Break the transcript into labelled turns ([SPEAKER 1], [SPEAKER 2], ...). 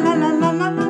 [SPEAKER 1] la la la la la